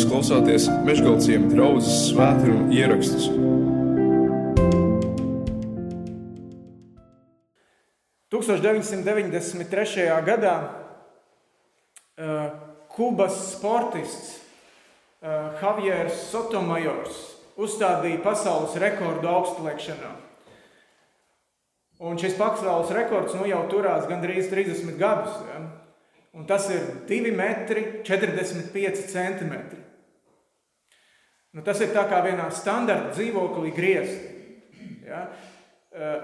Jūs klausāties Meškāļu draugas svētkrājuma ierakstus. – 1993. gadā uh, Kubas sportists uh, Javieris Sotomajors uzstādīja pasaules rekordu augstliekšanā. Un šis pasaules rekords nu, jau turās gandrīz 30 gadus. Ja? Un tas ir 2 metri 45 centimetri. Nu, tas ir tā kā vienā standarta dzīvoklī griezti. Ja?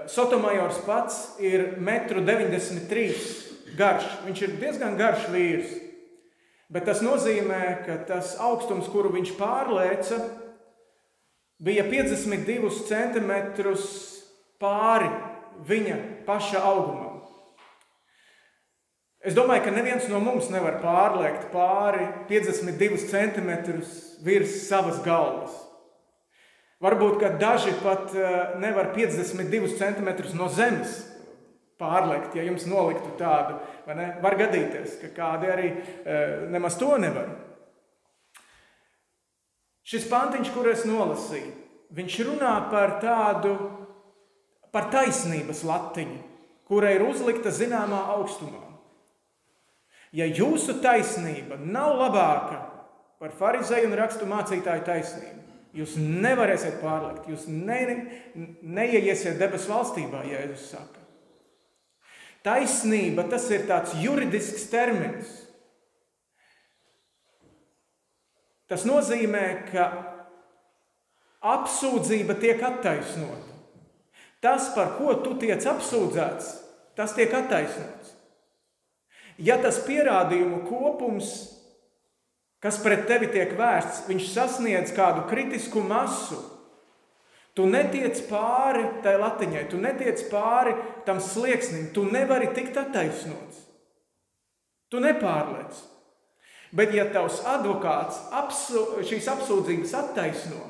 Sotomajors pats ir 1,93 m garš. Viņš ir diezgan garš vīrs. Bet tas nozīmē, ka tas augstums, kuru viņš pārlēca, bija 52 cm pāri viņa paša augumam. Es domāju, ka neviens no mums nevar pārliekt pāri 52 cm virs savas galvas. Varbūt daži pat eh, nevar 52 cm no zemes pārliekt, ja jums noliktu tādu. Var gadīties, ka kādi arī eh, nemaz to nevar. Šis pantiņš, kur es nolasīju, viņš runā par tādu, par taisnības latiņu, kurai ir uzlikta zināmā augstumā. Ja jūsu taisnība nav labāka par farizēju un rakstu mācītāju taisnību, jūs nevarēsiet pārlikt, jūs ne, neieiesiet debesu valstībā, Jēzus saka. Taisnība tas ir tāds juridisks termins. Tas nozīmē, ka apsūdzība tiek attaisnota. Tas, par ko tu tiec apsūdzēts, tas tiek attaisnots. Ja tas pierādījumu kopums, kas pret tevi tiek vērsts, viņš sasniedz kādu kritisku masu, tu netiec pāri tai latiņai, tu netiec pāri tam slieksnim, tu nevari tikt attaisnots. Tu nepārliec. Bet, ja tavs advokāts apsu, šīs apsūdzības attaisno,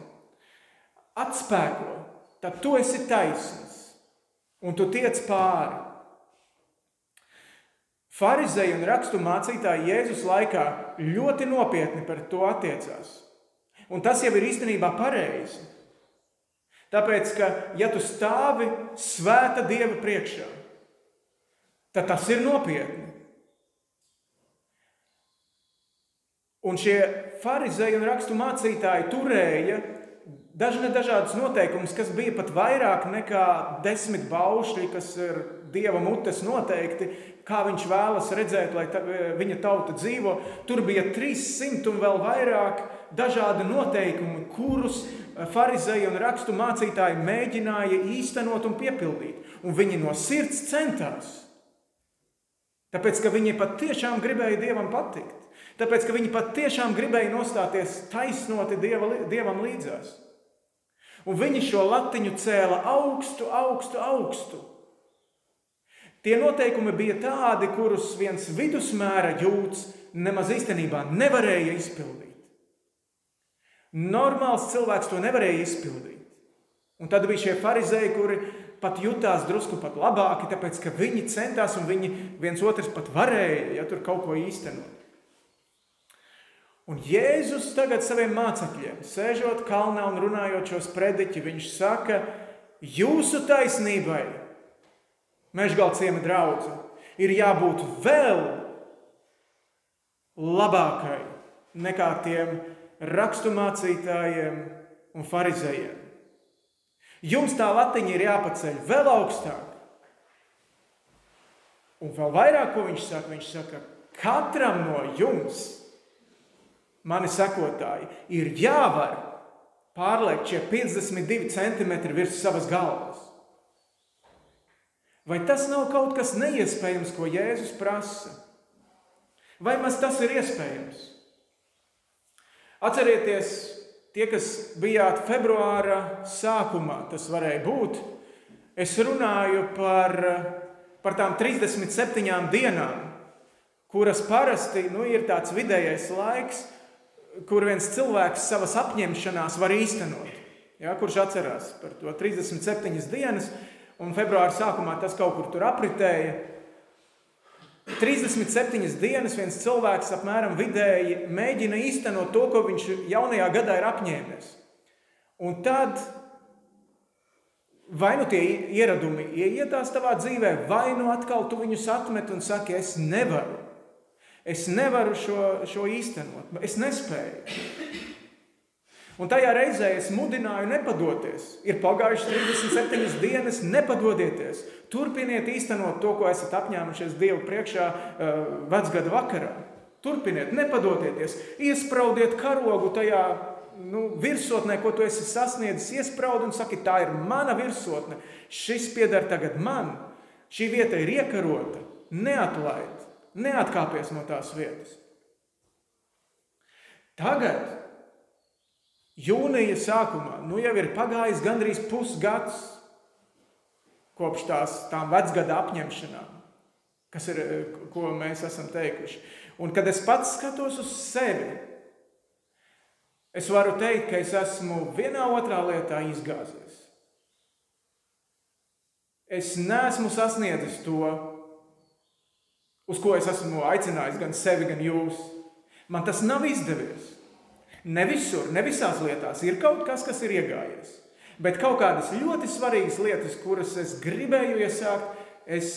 atspēko, tad tu esi taisns un tu tiec pāri. Pharizēji un rakstu mācītāji Jēzus laikā ļoti nopietni par to attiecās. Un tas jau ir īstenībā pareizi. Tāpēc, ka ja tu stāvi svēta Dieva priekšā, tad tas ir nopietni. Un šie farizēji un rakstu mācītāji turēja dažne dažādas noteikumus, kas bija pat vairāk nekā desmit baušļi, kas ir Dieva mutes noteikti, kā viņš vēlas redzēt, lai ta, viņa tauta dzīvo. Tur bija 300 un vēl vairāk dažādi noteikumi, kurus farizēji un rakstu mācītāji mēģināja īstenot un piepildīt. Un viņi no sirds centās. Tāpēc, ka viņi patiešām gribēja Dievam patikt. Tāpēc, ka viņi patiešām gribēja nostāties taisnoti dieva, Dievam līdzās. Un viņi šo latiņu cēla augstu, augstu, augstu. Tie noteikumi bija tādi, kurus viens vidusmēra jūts nemaz īstenībā nevarēja izpildīt. Normāls cilvēks to nevarēja izpildīt. Un tad bija šie farizēji, kuri pat jutās drusku pat labāki, tāpēc ka viņi centās un viņi viens otrs pat varēja ja, tur kaut ko īstenot. Un Jēzus tagad saviem mācekļiem, sēžot kalnā un runājot šos prediķi, viņš saka, jūsu taisnībai, mežgalciema draugi, ir jābūt vēl labākai nekā tiem raksturmācītājiem un farizējiem. Jums tā latiņa ir jāpaceļ vēl augstāk. Un vēl vairāk, ko viņš saka, viņš saka, katram no jums mani sekotāji, ir jāvar pārliekt šie 52 centimetri virs savas galvas. Vai tas nav kaut kas neiespējams, ko Jēzus prasa? Vai maz tas ir iespējams? Atcerieties, tie, kas bijāt februāra sākumā, tas varēja būt. Es runāju par, par tām 37 dienām, kuras parasti nu, ir tāds vidējais laiks, kur viens cilvēks savas apņemšanās var īstenot. Ja, kurš atcerās par to 37 dienas, un februāra sākumā tas kaut kur tur apritēja. 37 dienas viens cilvēks apmēram vidēji mēģina īstenot to, ko viņš jaunajā gadā ir apņēmies. Un tad vai nu tie ieradumi ieietās tavā dzīvē, vai nu atkal tu viņus atmet un saki, es nevaru. Es nevaru šo, šo īstenot, es nespēju. Un tajā reizē es mudināju nepadoties. Ir pagājušas 37 dienas, nepadodieties. Turpiniet īstenot to, ko esat apņēmušies Dievu priekšā uh, vecgada vakarā. Turpiniet, nepadodieties, iespraudiet karogu tajā nu, virsotnē, ko tu esi sasniedzis, iespraud un saki, tā ir mana virsotne, šis pieder tagad man, šī vieta ir iekarota, neatlaid, neatkāpies no tās vietas. Tagad, jūnija sākumā, nu jau ir pagājis gandrīz pusgads kopš tās tām vecgada apņemšanām, kas ir, ko mēs esam teikuši. Un kad es pats skatos uz sevi, Es varu teikt, ka es esmu vienā otrā lietā izgāzies. Es neesmu sasniedzis to, uz ko es esmu aicinājis gan sevi, gan jūs. Man tas nav izdevies. Ne visur, ne visās lietās ir kaut kas, kas ir iegājies. Bet kaut kādas ļoti svarīgas lietas, kuras es gribēju iesākt, es,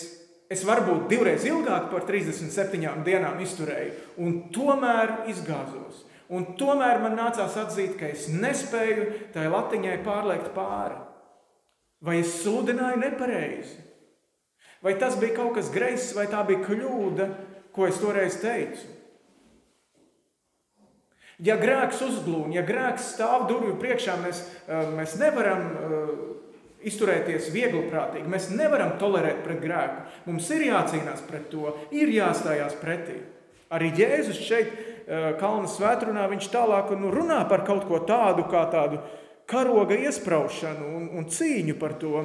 es varbūt divreiz ilgāk par 37 dienām izturēju, un tomēr izgāzos. Un tomēr man nācās atzīt, ka es nespēju tai latiņai pārliekt pāri. Vai es sludināju nepareizi? Vai tas bija kaut kas greizs, vai tā bija kļūda, ko es toreiz teicu? Ja grēks uzglūna, ja grēks stāv durvju priekšā, mēs, eh, mēs nevaram uh, izturēties viegliprātīgi. Mēs nevaram tolerēt pret grēku. Mums ir jācīnās pret to, ir jāstājās pretī. Arī Jēzus šeit Eh, Kalnu svētkrunā viņš tālāk nu, runā par kaut ko tādu, kā tādu karoga iesprāšanu un, un cīņu par to.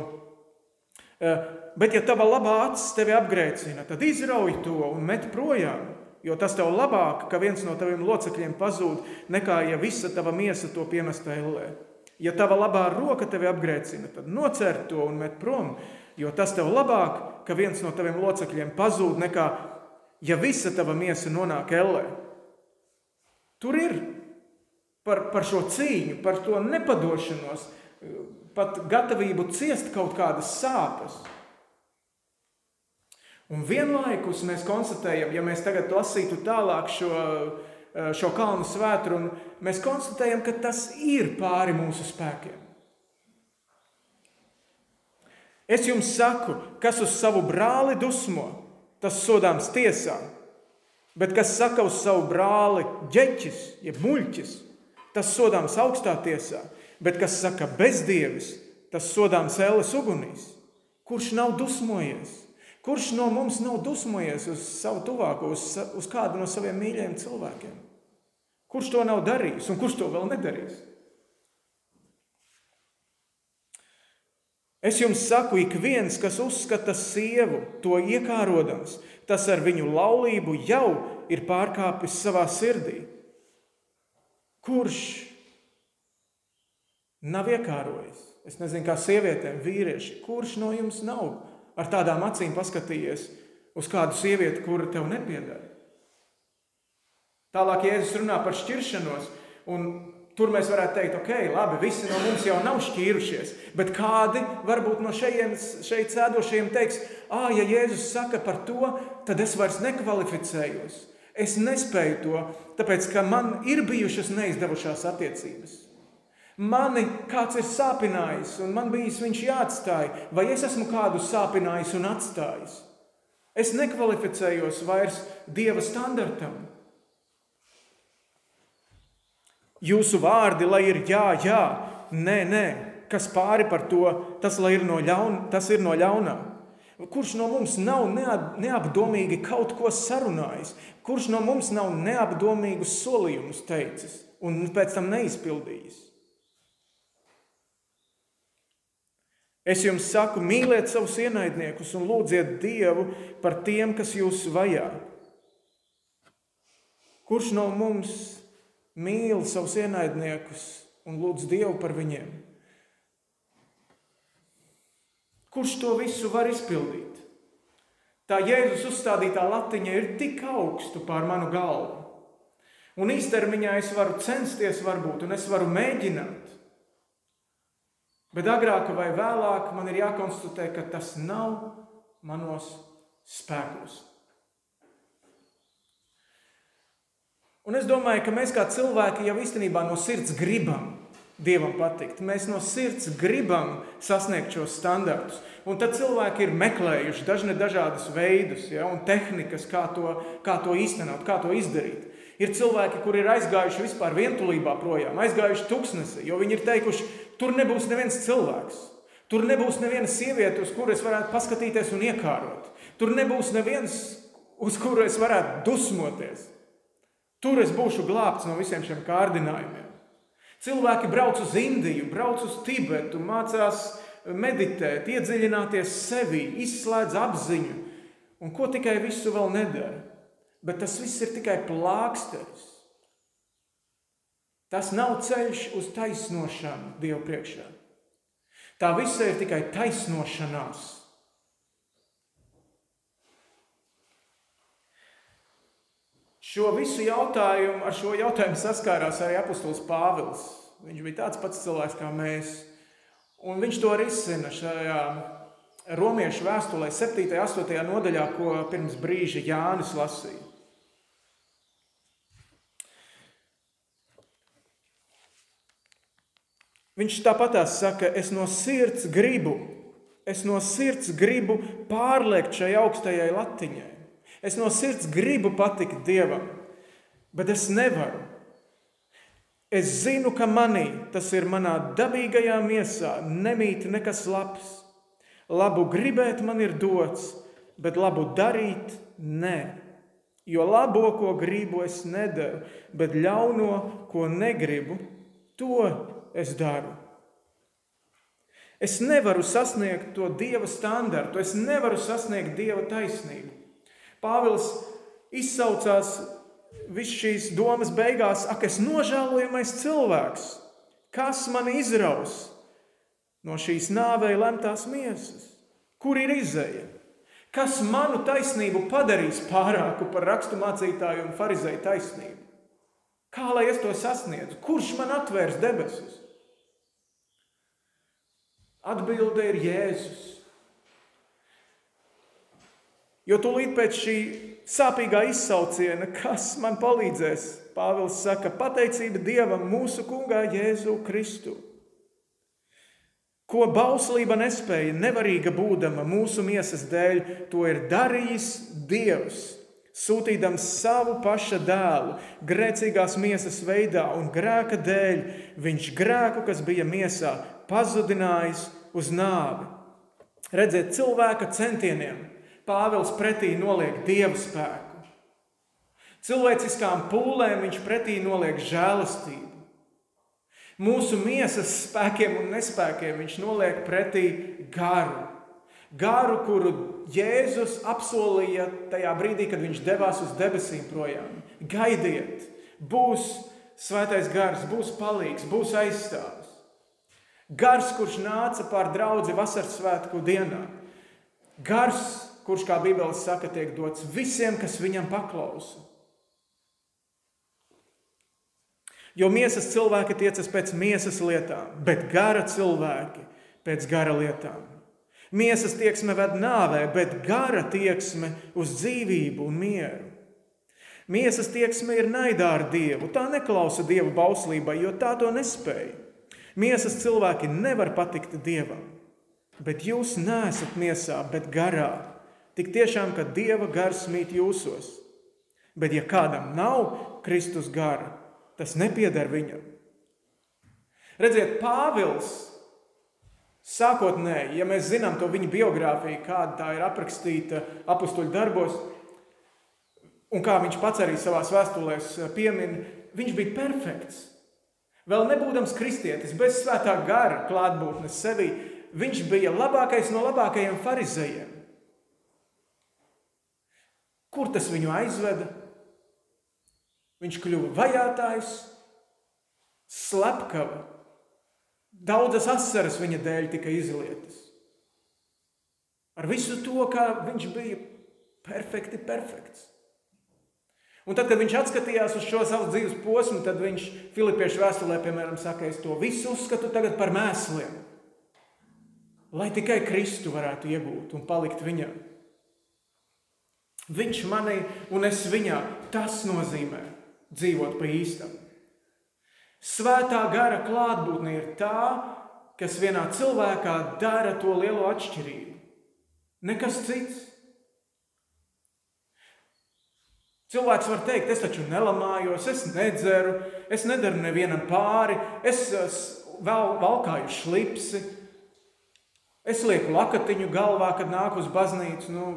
Eh, bet, ja tava labā acis tevi apgrēcina, tad izrauj to un met projām. Jo tas tev labāk, ka viens no taviem locekļiem pazūd, nekā ja visa tava miesa to piemesta ellē. Ja tava labā roka tevi apgrēcina, tad nocer to un met prom, jo tas tev labāk, ka viens no taviem locekļiem pazūd, nekā ja visa tava miesa nonāk ellē. Tur ir par, par šo cīņu, par to nepadošanos, pat gatavību ciest kaut kādas sāpes. Un vienlaikus mēs konstatējam, ja mēs tagad lasītu tālāk šo, šo kalnu svētru, mēs konstatējam, ka tas ir pāri mūsu spēkiem. Es jums saku, kas uz savu brāli dusmo, tas sodāms tiesā. Bet kas saka uz savu brāli, ģeķis, jeb muļķis, tas sodāms augstā tiesā, bet kas saka bezdievis, tas sodāms ēles ugunīs. Kurš nav dusmojies? Kurš no mums nav dusmojies uz savu tuvāko, uz, uz kādu no saviem mīļajiem cilvēkiem? Kurš to nav darījis un kurš to vēl nedarīs? Es jums saku, ik viens, kas uzskata sievu, to iekārodams, tas ar viņu laulību jau ir pārkāpis savā sirdī. Kurš nav iekārojis? Es nezinu, kā sievietēm, vīrieši, kurš no jums nav ar tādām acīm paskatījies uz kādu sievieti, kura tev nepiedara? Tālāk Jēzus runā par šķiršanos, un Tur mēs varētu teikt, ok, labi, visi no mums jau nav šķīrušies, bet kādi varbūt no šejienes, šeit sēdošajiem teiks, ah, ja Jēzus saka par to, tad es vairs nekvalificējos. Es nespēju to, tāpēc ka man ir bijušas neizdevušās attiecības. Mani kāds ir sāpinājis, un man bijis viņš jāatstāj, vai es esmu kādu sāpinājis un atstājis. Es nekvalificējos vairs Dieva standartam. Jūsu vārdi, lai ir jā, jā, nē, nē, kas pāri par to, tas, ir no, ļaun, tas ir no ļaunā. Kurš no mums nav neapdomīgi kaut ko sarunājis? Kurš no mums nav neapdomīgus solījumus teicis un pēc tam neizpildījis? Es jums saku, mīliet savus ienaidniekus un lūdziet Dievu par tiem, kas jūs vajā. Kurš no mums mīl savus ienaidniekus un lūdz Dievu par viņiem. Kurš to visu var izpildīt? tā Jēzus uzstādītā latiņa ir tik augstu pār manu galvu. Un īstermiņā es varu censties, varbūt, un es varu mēģināt. Bet agrāk vai vēlāk man ir jākonstatē, ka tas nav manos spēkos. Un es domāju, ka mēs kā cilvēki jau īstenībā no sirds gribam Dievam patikt. Mēs no sirds gribam sasniegt šos standartus. Un tad cilvēki ir meklējuši dažne dažādas veidus ja, un tehnikas, kā to, kā to īstenot, kā to izdarīt. Ir cilvēki, kuri ir aizgājuši vispār vientulībā projām, aizgājuši tuksnesi, jo viņi ir teikuši, tur nebūs neviens cilvēks. Tur nebūs neviena sieviete, uz kuru es varētu paskatīties un iekārot. Tur nebūs neviens, uz kuru es varētu dusmoties. Tur es būšu glābts no visiem šiem kārdinājumiem. Cilvēki brauc uz Indiju, brauc uz Tibetu, mācās meditēt, iedziļināties sevi, izslēdz apziņu, un ko tikai visu vēl nedara. Bet tas viss ir tikai plāksteris. Tas nav ceļš uz taisnošanu Dievu priekšā. Tā visa ir tikai taisnošanās. Šo visu jautājumu, ar šo jautājumu saskārās arī apustulis Pāvils. Viņš bija tāds pats cilvēks kā mēs. Un viņš to risina šajā romiešu vēstulē, 7. un 8. nodaļā, ko pirms brīža Jānis lasīja. Viņš tāpatās saka, es no sirds gribu, es no sirds gribu pārliekt šai augstajai latiņai. Es no sirds gribu patikt Dievam, bet es nevaru. Es zinu, ka manī, tas ir manā dabīgajā miesā, nemīt nekas labs. Labu gribēt man ir dots, bet labu darīt nē. Jo labo, ko gribu, es nedaru, bet ļauno, ko negribu, to es daru. Es nevaru sasniegt to dieva standartu, es nevaru sasniegt dieva taisnību. Pāvils izsaucās visas šīs domas beigās, ak, es nožēlojamais cilvēks, kas man izraus no šīs nāvei lemtās miesas? Kur ir izēja? Kas manu taisnību padarīs pārāku par raksturmācītāju un farizēju taisnību? Kā lai es to sasniedzu? Kurš man atvērs debesis? Atbilde ir Jēzus. Jo tūlīt pēc šī sāpīgā izsauciena, kas man palīdzēs, Pāvils saka, pateicība Dievam, mūsu kungā Jēzu Kristu. Ko bauslība nespēja, nevarīga būdama mūsu miesas dēļ, to ir darījis Dievs, sūtīdams savu paša dēlu, grēcīgās miesas veidā un grēka dēļ, viņš grēku, kas bija miesā, pazudinājis uz nāvi. Redzēt cilvēka centieniem, Pāvils pretī noliek dievu spēku. Cilvēciskām pūlēm viņš pretī noliek žēlastību. Mūsu miesas spēkiem un nespēkiem viņš noliek pretī garu. Garu, kuru Jēzus apsolīja tajā brīdī, kad viņš devās uz debesīm projām. Gaidiet, būs svētais gars, būs palīgs, būs aizstāvis. Gars, kurš nāca pār draugu vasaras svētku dienā. Gars, kurš, kā Bībeles saka, tiek dots visiem, kas viņam paklausa. Jo miesas cilvēki tiecas pēc miesas lietām, bet gara cilvēki pēc gara lietām. Miesas tieksme ved nāvē, bet gara tieksme uz dzīvību un mieru. Miesas tieksme ir naidā ar Dievu. Tā neklausa Dieva bauslībai, jo tā to nespēja. Miesas cilvēki nevar patikt Dievam, bet jūs neesat miesā, bet garā. Tik tiešām, ka Dieva gars mīt jūsos. Bet ja kādam nav Kristus gara, tas nepieder viņam. Redziet, Pāvils sākotnēji, ja mēs zinām to viņa biogrāfiju, kāda tā ir aprakstīta apakstuļu darbos, un kā viņš pats arī savā vēstulēs piemin, viņš bija perfekts. Vēl nebūdams kristietis, bez svētā gara klātbūtnes sevī, viņš bija labākais no labākajiem farizējiem. Kur tas viņu aizveda? Viņš kļuva vajātājs, slepkava. Daudzas asaras viņa dēļ tika izlietas. Ar visu to, kā viņš bija Perfekti, perfekts. Un tad, kad viņš atskatījās uz šo savu dzīves posmu, tad viņš Filipiešu vēstulē, piemēram, saka, es to visu uzskatu tagad par mēsliem, lai tikai Kristu varētu iegūt un palikt viņam. Viņš manī un es viņā. Tas nozīmē dzīvot pa īstam. Svētā gara klātbūtne ir tā, kas vienā cilvēkā dara to lielo atšķirību. Nekas cits. Cilvēks var teikt, es taču nelamājos, es nedzeru, es nedaru nevienam pāri, es vēl valkāju šlipsi, es lieku lakatiņu galvā, kad nāku uz baznīcu, nu.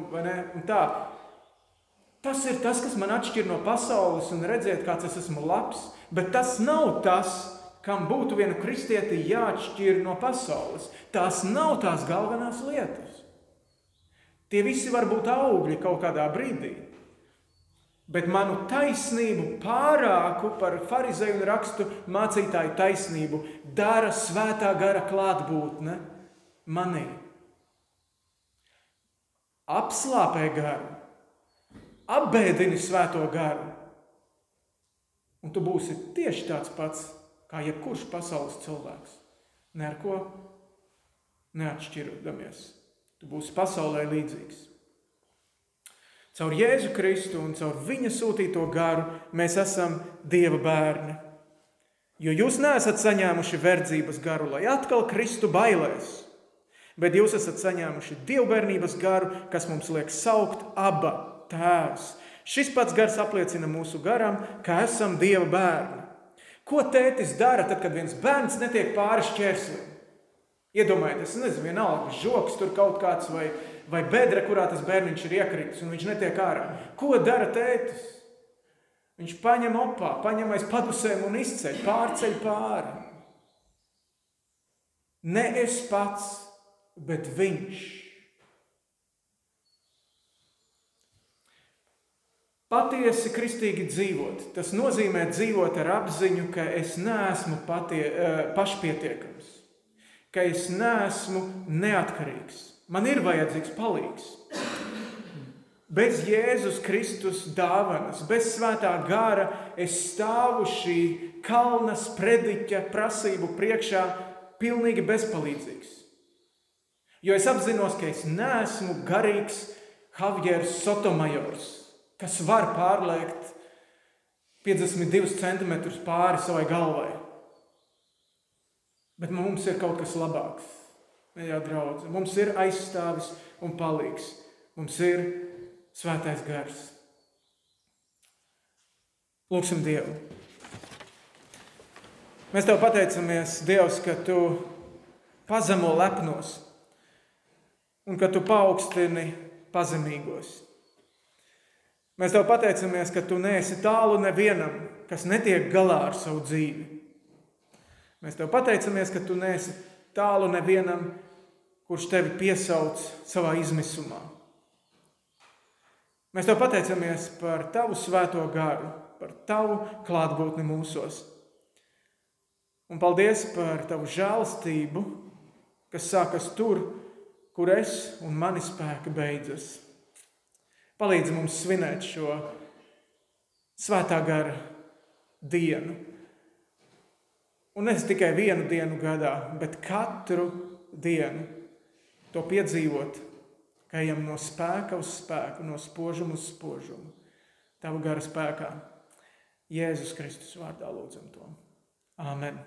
Tas ir tas, kas man atšķir no pasaules un redzēt, kāds es esmu labs, bet tas nav tas, kam būtu viena kristieti jāatšķir no pasaules. Tās nav tās galvenās lietas. Tie visi var būt augļi kaut kādā brīdī bet manu taisnību pārāku par farizēju un rakstu mācītāju taisnību dara svētā gara klātbūtne manī. Apslāpē garu, apbēdini svēto garu, un tu būsi tieši tāds pats kā jebkurš pasaules cilvēks. Ne ar ko neatšķiroties. Tu būsi pasaulē līdzīgs. Caur Jēzu Kristu un caur viņa sūtīto garu mēs esam Dieva bērni. Jo jūs neesat saņēmuši verdzības garu, lai atkal kristu bailēs, bet jūs esat saņēmuši dievbijības garu, kas mums liek saukt aba tēvs. Šis pats gars apliecina mūsu garam, ka esam Dieva bērni. Ko tētis dara tad, kad viens bērns netiek pāri šķērslim? Iedomājieties, nezinu, vienalga žoks tur kaut kāds vai, vai bedra, kurā tas bērniņš ir iekritis un viņš netiek ārā. Ko dara tētis? Viņš paņem opā, paņem aiz padusēm un izceļ, pārceļ pāri. Ne es pats, bet viņš. Patiesi kristīgi dzīvot, tas nozīmē dzīvot ar apziņu, ka es neesmu patie, eh, pašpietiekams ka es neesmu neatkarīgs. Man ir vajadzīgs palīgs. Bez Jēzus Kristus dāvanas, bez svētā gara es stāvu šī kalna sprediķa prasību priekšā pilnīgi bezpalīdzīgs. Jo es apzinos, ka es neesmu garīgs Javieris Sotomajors, kas var pārliekt 52 centimetrus pāri savai galvai. Bet mums ir kaut kas labāks. Jā, draudz. Mums ir aizstāvis un palīgs. Mums ir svētais gars. Lūksim Dievu. Mēs tev pateicamies, Dievs, ka tu pazemo lepnos un ka tu paaugstini pazemīgos. Mēs tev pateicamies, ka tu neesi tālu nevienam, kas netiek galā ar savu dzīvi. Mēs tev pateicamies, ka tu neesi tālu nevienam, kurš tevi piesauc savā izmisumā. Mēs tev pateicamies par tavu svēto garu, par tavu klātbūtni mūsos. Un paldies par tavu žēlastību, kas sākas tur, kur es un mani spēki beidzas. Palīdzi mums svinēt šo svētā gara dienu Un ne tikai vienu dienu gadā, bet katru dienu to piedzīvot, ka ejam no spēka uz spēku, no spožuma uz spožumu. Tavu gara spēkā. Jēzus Kristus vārdā lūdzam to. Āmen!